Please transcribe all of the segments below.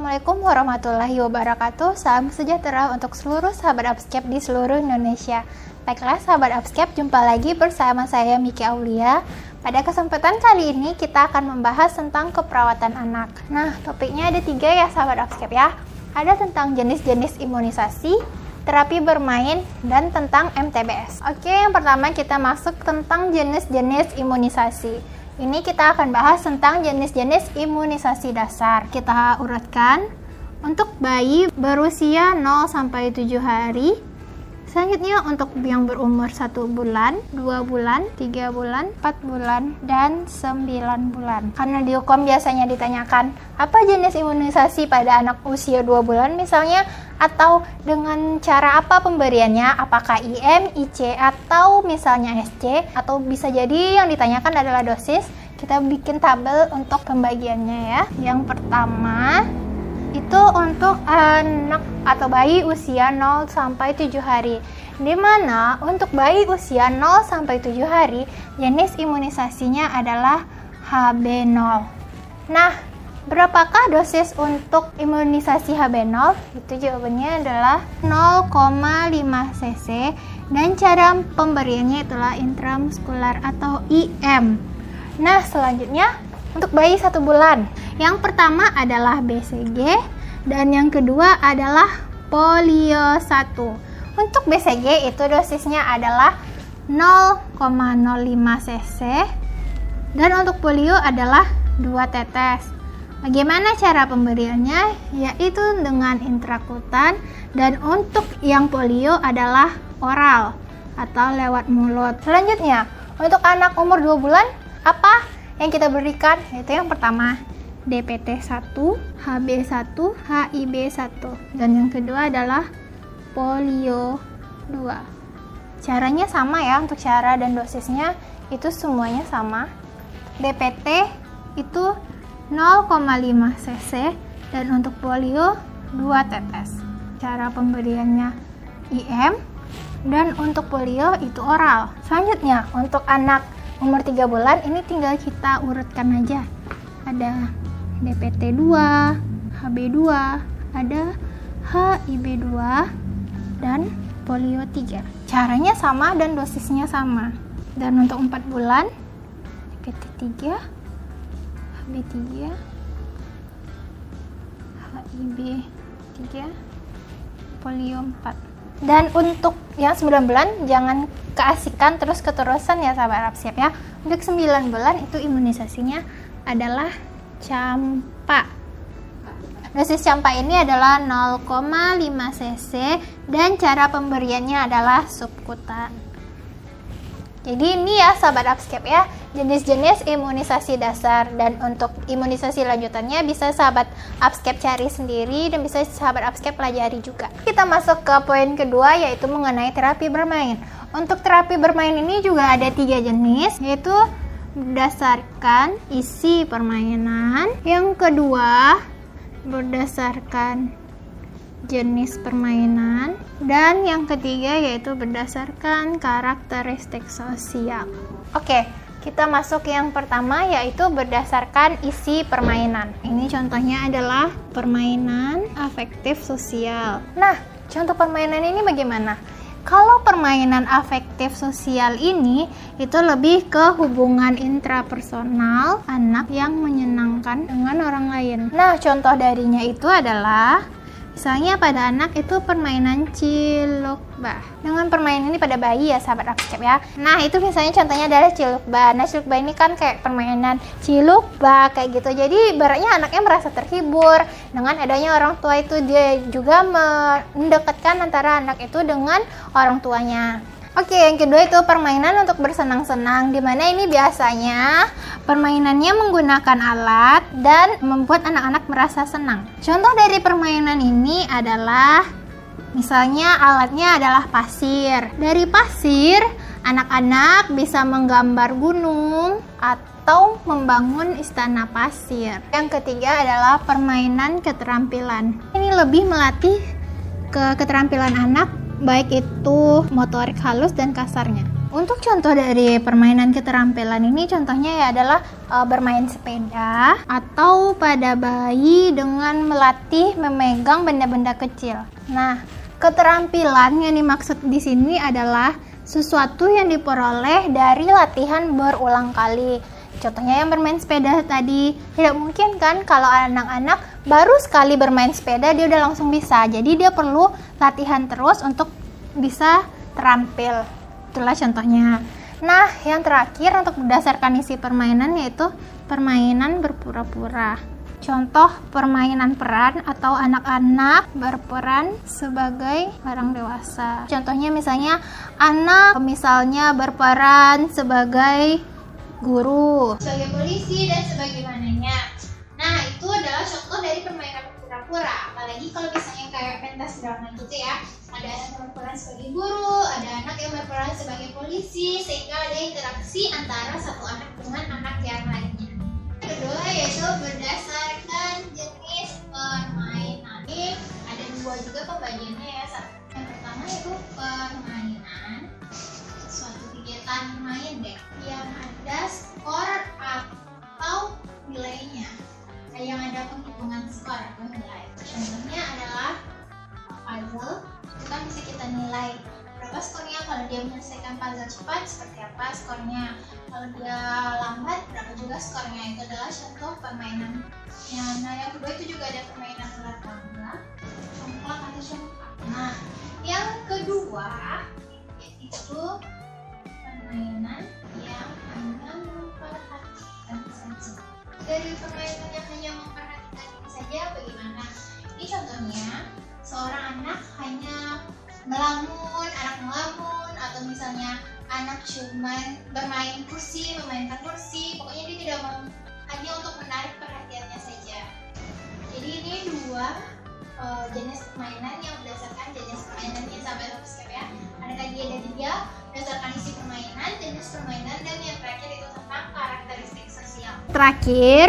Assalamualaikum warahmatullahi wabarakatuh. Salam sejahtera untuk seluruh sahabat Upscape di seluruh Indonesia. Baiklah sahabat Upscape, jumpa lagi bersama saya Miki Aulia. Pada kesempatan kali ini kita akan membahas tentang keperawatan anak. Nah topiknya ada tiga ya sahabat Upscape ya. Ada tentang jenis-jenis imunisasi, terapi bermain, dan tentang MTBS Oke yang pertama kita masuk tentang jenis-jenis imunisasi ini kita akan bahas tentang jenis-jenis imunisasi dasar. Kita urutkan untuk bayi berusia 0 sampai 7 hari Selanjutnya untuk yang berumur 1 bulan, 2 bulan, 3 bulan, 4 bulan, dan 9 bulan. Karena di hukum biasanya ditanyakan, apa jenis imunisasi pada anak usia 2 bulan misalnya, atau dengan cara apa pemberiannya, apakah IM, IC, atau misalnya SC, atau bisa jadi yang ditanyakan adalah dosis, kita bikin tabel untuk pembagiannya ya. Yang pertama, itu untuk anak atau bayi usia 0 sampai 7 hari. Di mana untuk bayi usia 0 sampai 7 hari jenis imunisasinya adalah HB0. Nah, berapakah dosis untuk imunisasi HB0? Itu jawabannya adalah 0,5 cc dan cara pemberiannya itulah intramuskular atau IM. Nah, selanjutnya untuk bayi satu bulan. Yang pertama adalah BCG dan yang kedua adalah polio 1. Untuk BCG itu dosisnya adalah 0,05 cc dan untuk polio adalah 2 tetes. Bagaimana cara pemberiannya? Yaitu dengan intrakutan dan untuk yang polio adalah oral atau lewat mulut. Selanjutnya, untuk anak umur 2 bulan apa yang kita berikan yaitu yang pertama DPT 1, HB 1, HIB 1 dan yang kedua adalah polio 2 caranya sama ya untuk cara dan dosisnya. Itu semuanya sama. DPT itu 0,5 cc dan untuk polio 2 tetes. Cara pemberiannya IM dan untuk polio itu oral. Selanjutnya untuk anak umur 3 bulan ini tinggal kita urutkan aja. Ada DPT 2 HB 2 ada HIB 2 dan polio 3 caranya sama dan dosisnya sama. Dan untuk 4 bulan DPT 3 HB 3 HIB 3 polio 4 dan untuk yang 9 bulan jangan keasikan terus keterusan ya sahabat Arab siap ya. Untuk 9 bulan itu imunisasinya adalah campak. Dosis campak ini adalah 0,5 cc dan cara pemberiannya adalah subkutan. Jadi ini ya sahabat Upscape ya, jenis-jenis imunisasi dasar dan untuk imunisasi lanjutannya bisa sahabat Upscape cari sendiri dan bisa sahabat Upscape pelajari juga. Kita masuk ke poin kedua yaitu mengenai terapi bermain. Untuk terapi bermain ini juga ada tiga jenis yaitu berdasarkan isi permainan. Yang kedua berdasarkan jenis permainan, dan yang ketiga yaitu berdasarkan karakteristik sosial. Oke, kita masuk yang pertama yaitu berdasarkan isi permainan. Ini contohnya adalah permainan afektif sosial. Nah, contoh permainan ini bagaimana? Kalau permainan afektif sosial ini itu lebih ke hubungan intrapersonal anak yang menyenangkan dengan orang lain. Nah, contoh darinya itu adalah Misalnya pada anak itu permainan cilukba. Dengan permainan ini pada bayi ya sahabat Upscape ya. Nah itu misalnya contohnya adalah cilukba. Nah cilukba ini kan kayak permainan cilukba kayak gitu. Jadi baratnya anaknya merasa terhibur dengan adanya orang tua itu dia juga mendekatkan antara anak itu dengan orang tuanya. Oke, yang kedua itu permainan untuk bersenang-senang, di mana ini biasanya permainannya menggunakan alat dan membuat anak-anak merasa senang. Contoh dari permainan ini adalah misalnya alatnya adalah pasir. Dari pasir, anak-anak bisa menggambar gunung atau membangun istana pasir. Yang ketiga adalah permainan keterampilan. Ini lebih melatih ke keterampilan anak baik itu motorik halus dan kasarnya. Untuk contoh dari permainan keterampilan ini contohnya ya adalah e, bermain sepeda atau pada bayi dengan melatih memegang benda-benda kecil. Nah, keterampilan yang dimaksud di sini adalah sesuatu yang diperoleh dari latihan berulang kali. Contohnya yang bermain sepeda tadi, tidak mungkin kan kalau anak-anak baru sekali bermain sepeda dia udah langsung bisa. Jadi dia perlu latihan terus untuk bisa terampil. Itulah contohnya. Nah, yang terakhir untuk berdasarkan isi permainan yaitu permainan berpura-pura. Contoh permainan peran atau anak-anak berperan sebagai orang dewasa. Contohnya misalnya anak misalnya berperan sebagai guru, sebagai polisi dan sebagaimananya. Adalah contoh dari permainan berpura-pura. Apalagi kalau misalnya kayak pentas drama gitu ya ada anak yang berperan sebagai guru, ada anak yang berperan sebagai polisi, sehingga ada interaksi antara satu anak dengan anak yang lainnya. Kedua yaitu berdasarkan jenis permainan. Ini ada dua juga pembagiannya ya. Yang pertama yaitu permainan, suatu kegiatan main deh, skor nilai. Contohnya adalah puzzle itu kan bisa kita nilai berapa skornya kalau dia menyelesaikan puzzle cepat seperti apa skornya. Kalau dia lambat berapa juga skornya. Itu adalah contoh permainan. Ya, nah yang kedua itu juga ada permainan ular tangga congklak atau congklak. Nah yang kedua itu permainan yang hanya memperhatikan saja. Dari permainan yang hanya memperhatikan saja bagaimana ini contohnya seorang anak hanya melamun, anak melamun, atau misalnya anak cuman bermain kursi, memainkan kursi, pokoknya dia tidak mau hanya untuk menarik perhatiannya saja. Jadi ini dua uh, jenis permainan yang berdasarkan jenis permainan yang sampai subscribe ya. Ada tadi ada tiga berdasarkan isi permainan, jenis permainan, dan yang terakhir itu tentang karakteristik sosial. Terakhir,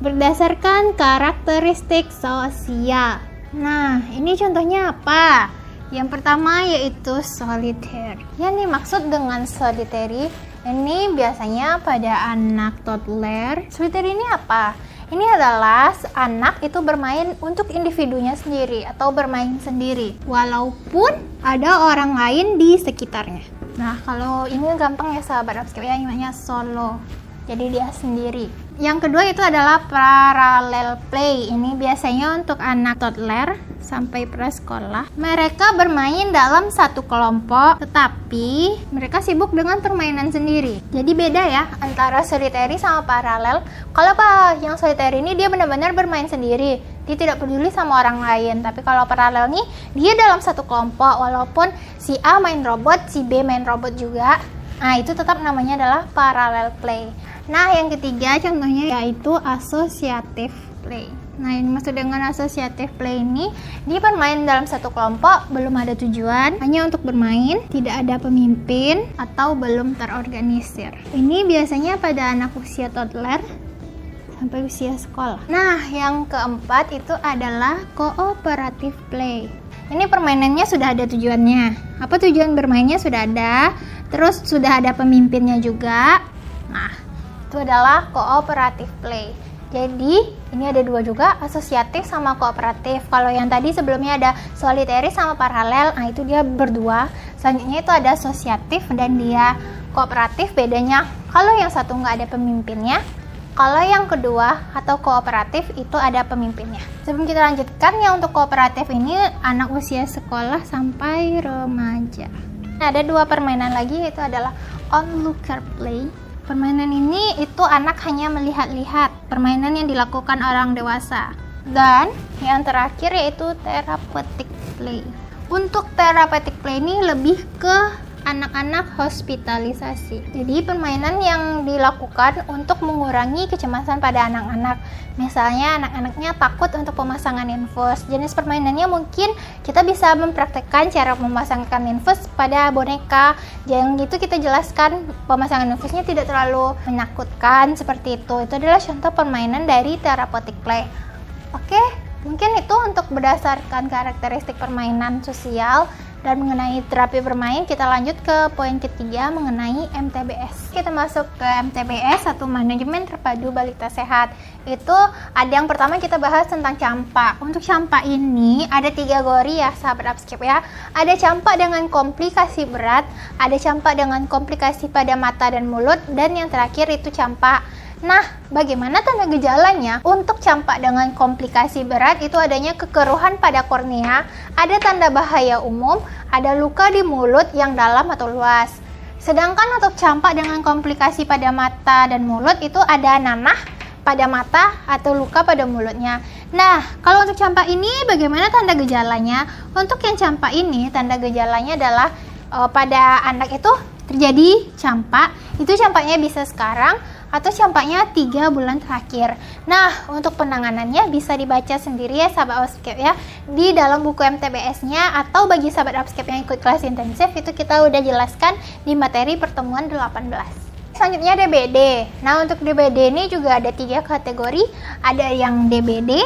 berdasarkan karakteristik sosial. Nah, ini contohnya apa? Yang pertama yaitu solitaire. Yang dimaksud dengan solitary ini biasanya pada anak toddler. Solitaire ini apa? Ini adalah anak itu bermain untuk individunya sendiri atau bermain sendiri, walaupun ada orang lain di sekitarnya. Nah, kalau ini gampang ya sahabat upscale ya, namanya solo. Jadi dia sendiri. Yang kedua itu adalah parallel play. Ini biasanya untuk anak toddler sampai prasekolah. Mereka bermain dalam satu kelompok, tetapi mereka sibuk dengan permainan sendiri. Jadi beda ya antara solitary sama paralel. Kalau pak yang solitary ini dia benar-benar bermain sendiri. Dia tidak peduli sama orang lain. Tapi kalau paralel nih dia dalam satu kelompok walaupun si A main robot, si B main robot juga. Nah, itu tetap namanya adalah parallel play. Nah, yang ketiga contohnya yaitu associative play. Nah, ini maksud dengan associative play ini, dia bermain dalam satu kelompok, belum ada tujuan, hanya untuk bermain, tidak ada pemimpin, atau belum terorganisir. Ini biasanya pada anak usia toddler sampai usia sekolah. Nah, yang keempat itu adalah cooperative play. Ini permainannya sudah ada tujuannya. Apa tujuan bermainnya sudah ada, terus sudah ada pemimpinnya juga. Nah, itu adalah cooperative play. Jadi ini ada dua juga, asosiatif sama kooperatif. Kalau yang tadi sebelumnya ada solitary sama paralel, nah itu dia berdua. Selanjutnya itu ada asosiatif dan dia kooperatif. Bedanya kalau yang satu nggak ada pemimpinnya, kalau yang kedua atau kooperatif itu ada pemimpinnya. Sebelum kita lanjutkan, yang untuk kooperatif ini anak usia sekolah sampai remaja. Nah, ada dua permainan lagi yaitu adalah onlooker play Permainan ini itu anak hanya melihat-lihat permainan yang dilakukan orang dewasa. Dan yang terakhir yaitu therapeutic play. Untuk therapeutic play ini lebih ke anak-anak hospitalisasi. Jadi permainan yang dilakukan untuk mengurangi kecemasan pada anak-anak. Misalnya anak-anaknya takut untuk pemasangan infus. Jenis permainannya mungkin kita bisa mempraktekkan cara memasangkan infus pada boneka. Jangan gitu kita jelaskan pemasangan infusnya tidak terlalu menakutkan seperti itu. Itu adalah contoh permainan dari therapeutic play. Oke, mungkin itu untuk berdasarkan karakteristik permainan sosial Dan mengenai terapi bermain, kita lanjut ke poin ketiga mengenai MTBS. Kita masuk ke MTBS atau manajemen terpadu balita sehat. Itu ada yang pertama kita bahas tentang campak. Untuk campak ini ada tiga gori ya sahabat upscape ya. Ada campak dengan komplikasi berat, ada campak dengan komplikasi pada mata dan mulut, dan yang terakhir itu campak Nah, bagaimana tanda gejalanya? Untuk campak dengan komplikasi berat itu adanya kekeruhan pada kornea, ada tanda bahaya umum, ada luka di mulut yang dalam atau luas. Sedangkan untuk campak dengan komplikasi pada mata dan mulut itu ada nanah pada mata atau luka pada mulutnya. Nah, kalau untuk campak ini bagaimana tanda gejalanya? Untuk yang campak ini tanda gejalanya adalah uh, pada anak itu terjadi campak. Itu campaknya bisa sekarang atau campaknya tiga bulan terakhir. Nah, untuk penanganannya bisa dibaca sendiri ya sahabat Upscape ya di dalam buku MTBS-nya atau bagi sahabat Upscape yang ikut kelas intensif itu kita udah jelaskan di materi pertemuan 18 selanjutnya DBD. Nah, untuk DBD ini juga ada tiga kategori. Ada yang DBD,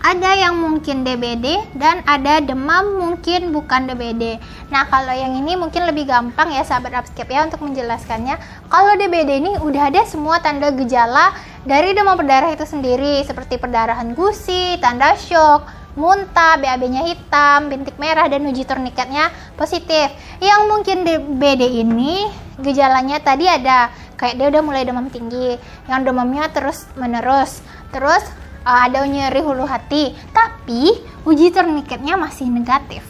ada yang mungkin DBD dan ada demam mungkin bukan DBD. Nah, kalau yang ini mungkin lebih gampang ya sahabat Upscape ya untuk menjelaskannya. Kalau DBD ini udah ada semua tanda gejala dari demam berdarah itu sendiri seperti perdarahan gusi, tanda shock, muntah, BAB-nya hitam, bintik merah dan uji turniketnya positif. Yang mungkin DBD ini gejalanya tadi ada kayak dia udah mulai demam tinggi, yang demamnya terus menerus, terus uh, ada nyeri hulu hati, tapi uji turniketnya masih negatif.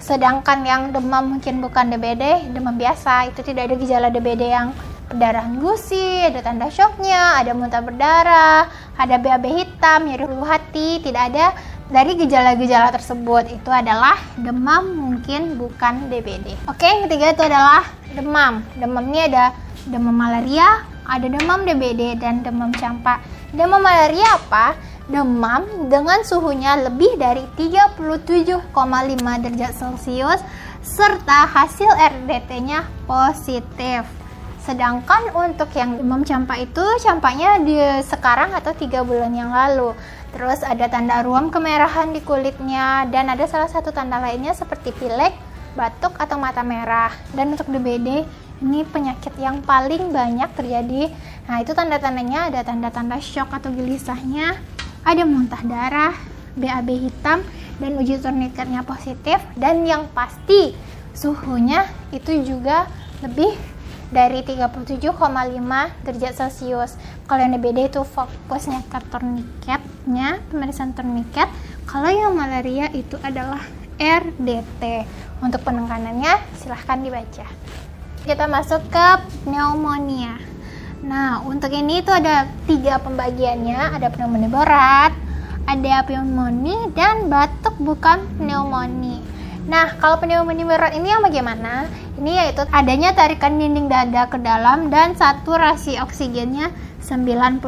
Sedangkan yang demam mungkin bukan DBD, demam biasa, itu tidak ada gejala DBD yang perdarahan gusi, ada tanda shocknya, ada muntah berdarah, ada BAB hitam, nyeri hulu hati, tidak ada dari gejala-gejala tersebut itu adalah demam mungkin bukan DBD. Oke, yang ketiga itu adalah demam. Demam ini ada demam malaria, ada demam DBD dan demam campak. Demam malaria apa? Demam dengan suhunya lebih dari 37,5 derajat Celcius serta hasil RDT-nya positif. Sedangkan untuk yang demam campak itu campaknya di sekarang atau tiga bulan yang lalu. Terus ada tanda ruam kemerahan di kulitnya dan ada salah satu tanda lainnya seperti pilek, batuk atau mata merah. Dan untuk DBD ini penyakit yang paling banyak terjadi. Nah, itu tanda-tandanya ada tanda-tanda shock atau gelisahnya, ada muntah darah, BAB hitam, dan uji turniketnya positif. Dan yang pasti suhunya itu juga lebih dari 37,5 derajat Celcius. Kalau yang DBD itu fokusnya ke turniketnya, pemeriksaan turniket. Kalau yang malaria itu adalah RDT. Untuk penekanannya silahkan dibaca. Kita masuk ke pneumonia. Nah, untuk ini itu ada tiga pembagiannya, ada pneumonia berat, ada pneumonia dan batuk bukan pneumonia. Nah, kalau pneumonia berat ini yang bagaimana? Ini yaitu adanya tarikan dinding dada ke dalam dan saturasi oksigennya 90%.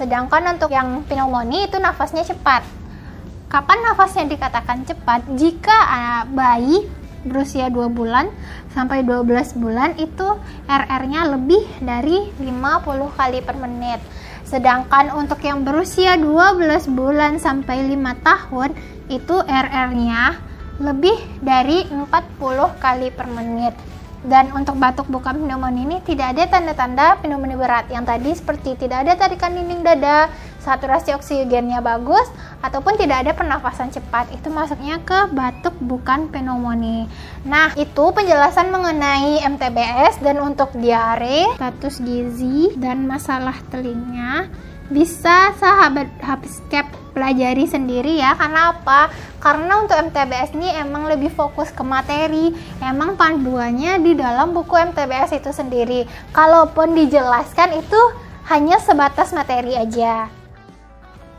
Sedangkan untuk yang pneumonia itu nafasnya cepat. Kapan nafasnya dikatakan cepat? Jika uh, bayi berusia 2 bulan sampai 12 bulan itu RR-nya lebih dari 50 kali per menit. Sedangkan untuk yang berusia 12 bulan sampai 5 tahun itu RR-nya lebih dari 40 kali per menit. Dan untuk batuk bukan pneumonia ini tidak ada tanda-tanda pneumonia berat. Yang tadi seperti tidak ada tarikan dinding dada, saturasi oksigennya bagus, ataupun tidak ada pernafasan cepat. Itu masuknya ke batuk bukan pneumonia. Nah, itu penjelasan mengenai MTBS dan untuk diare, status gizi, dan masalah telinga bisa sahabat Habiscap pelajari sendiri ya karena apa? Karena untuk MTBS ini emang lebih fokus ke materi emang panduannya di dalam buku MTBS itu sendiri kalaupun dijelaskan itu hanya sebatas materi aja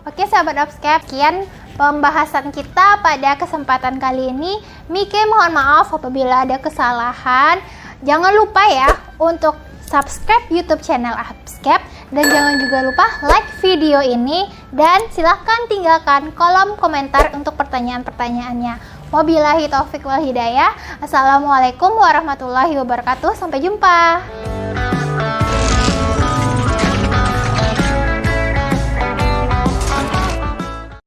Oke sahabat Upscap, sekian pembahasan kita pada kesempatan kali ini. Mike mohon maaf apabila ada kesalahan. Jangan lupa ya untuk subscribe YouTube channel Upscap dan jangan juga lupa like video ini dan silahkan tinggalkan kolom komentar untuk pertanyaan-pertanyaannya. Wabillahi taufik wal hidayah. Assalamualaikum warahmatullahi wabarakatuh. Sampai jumpa.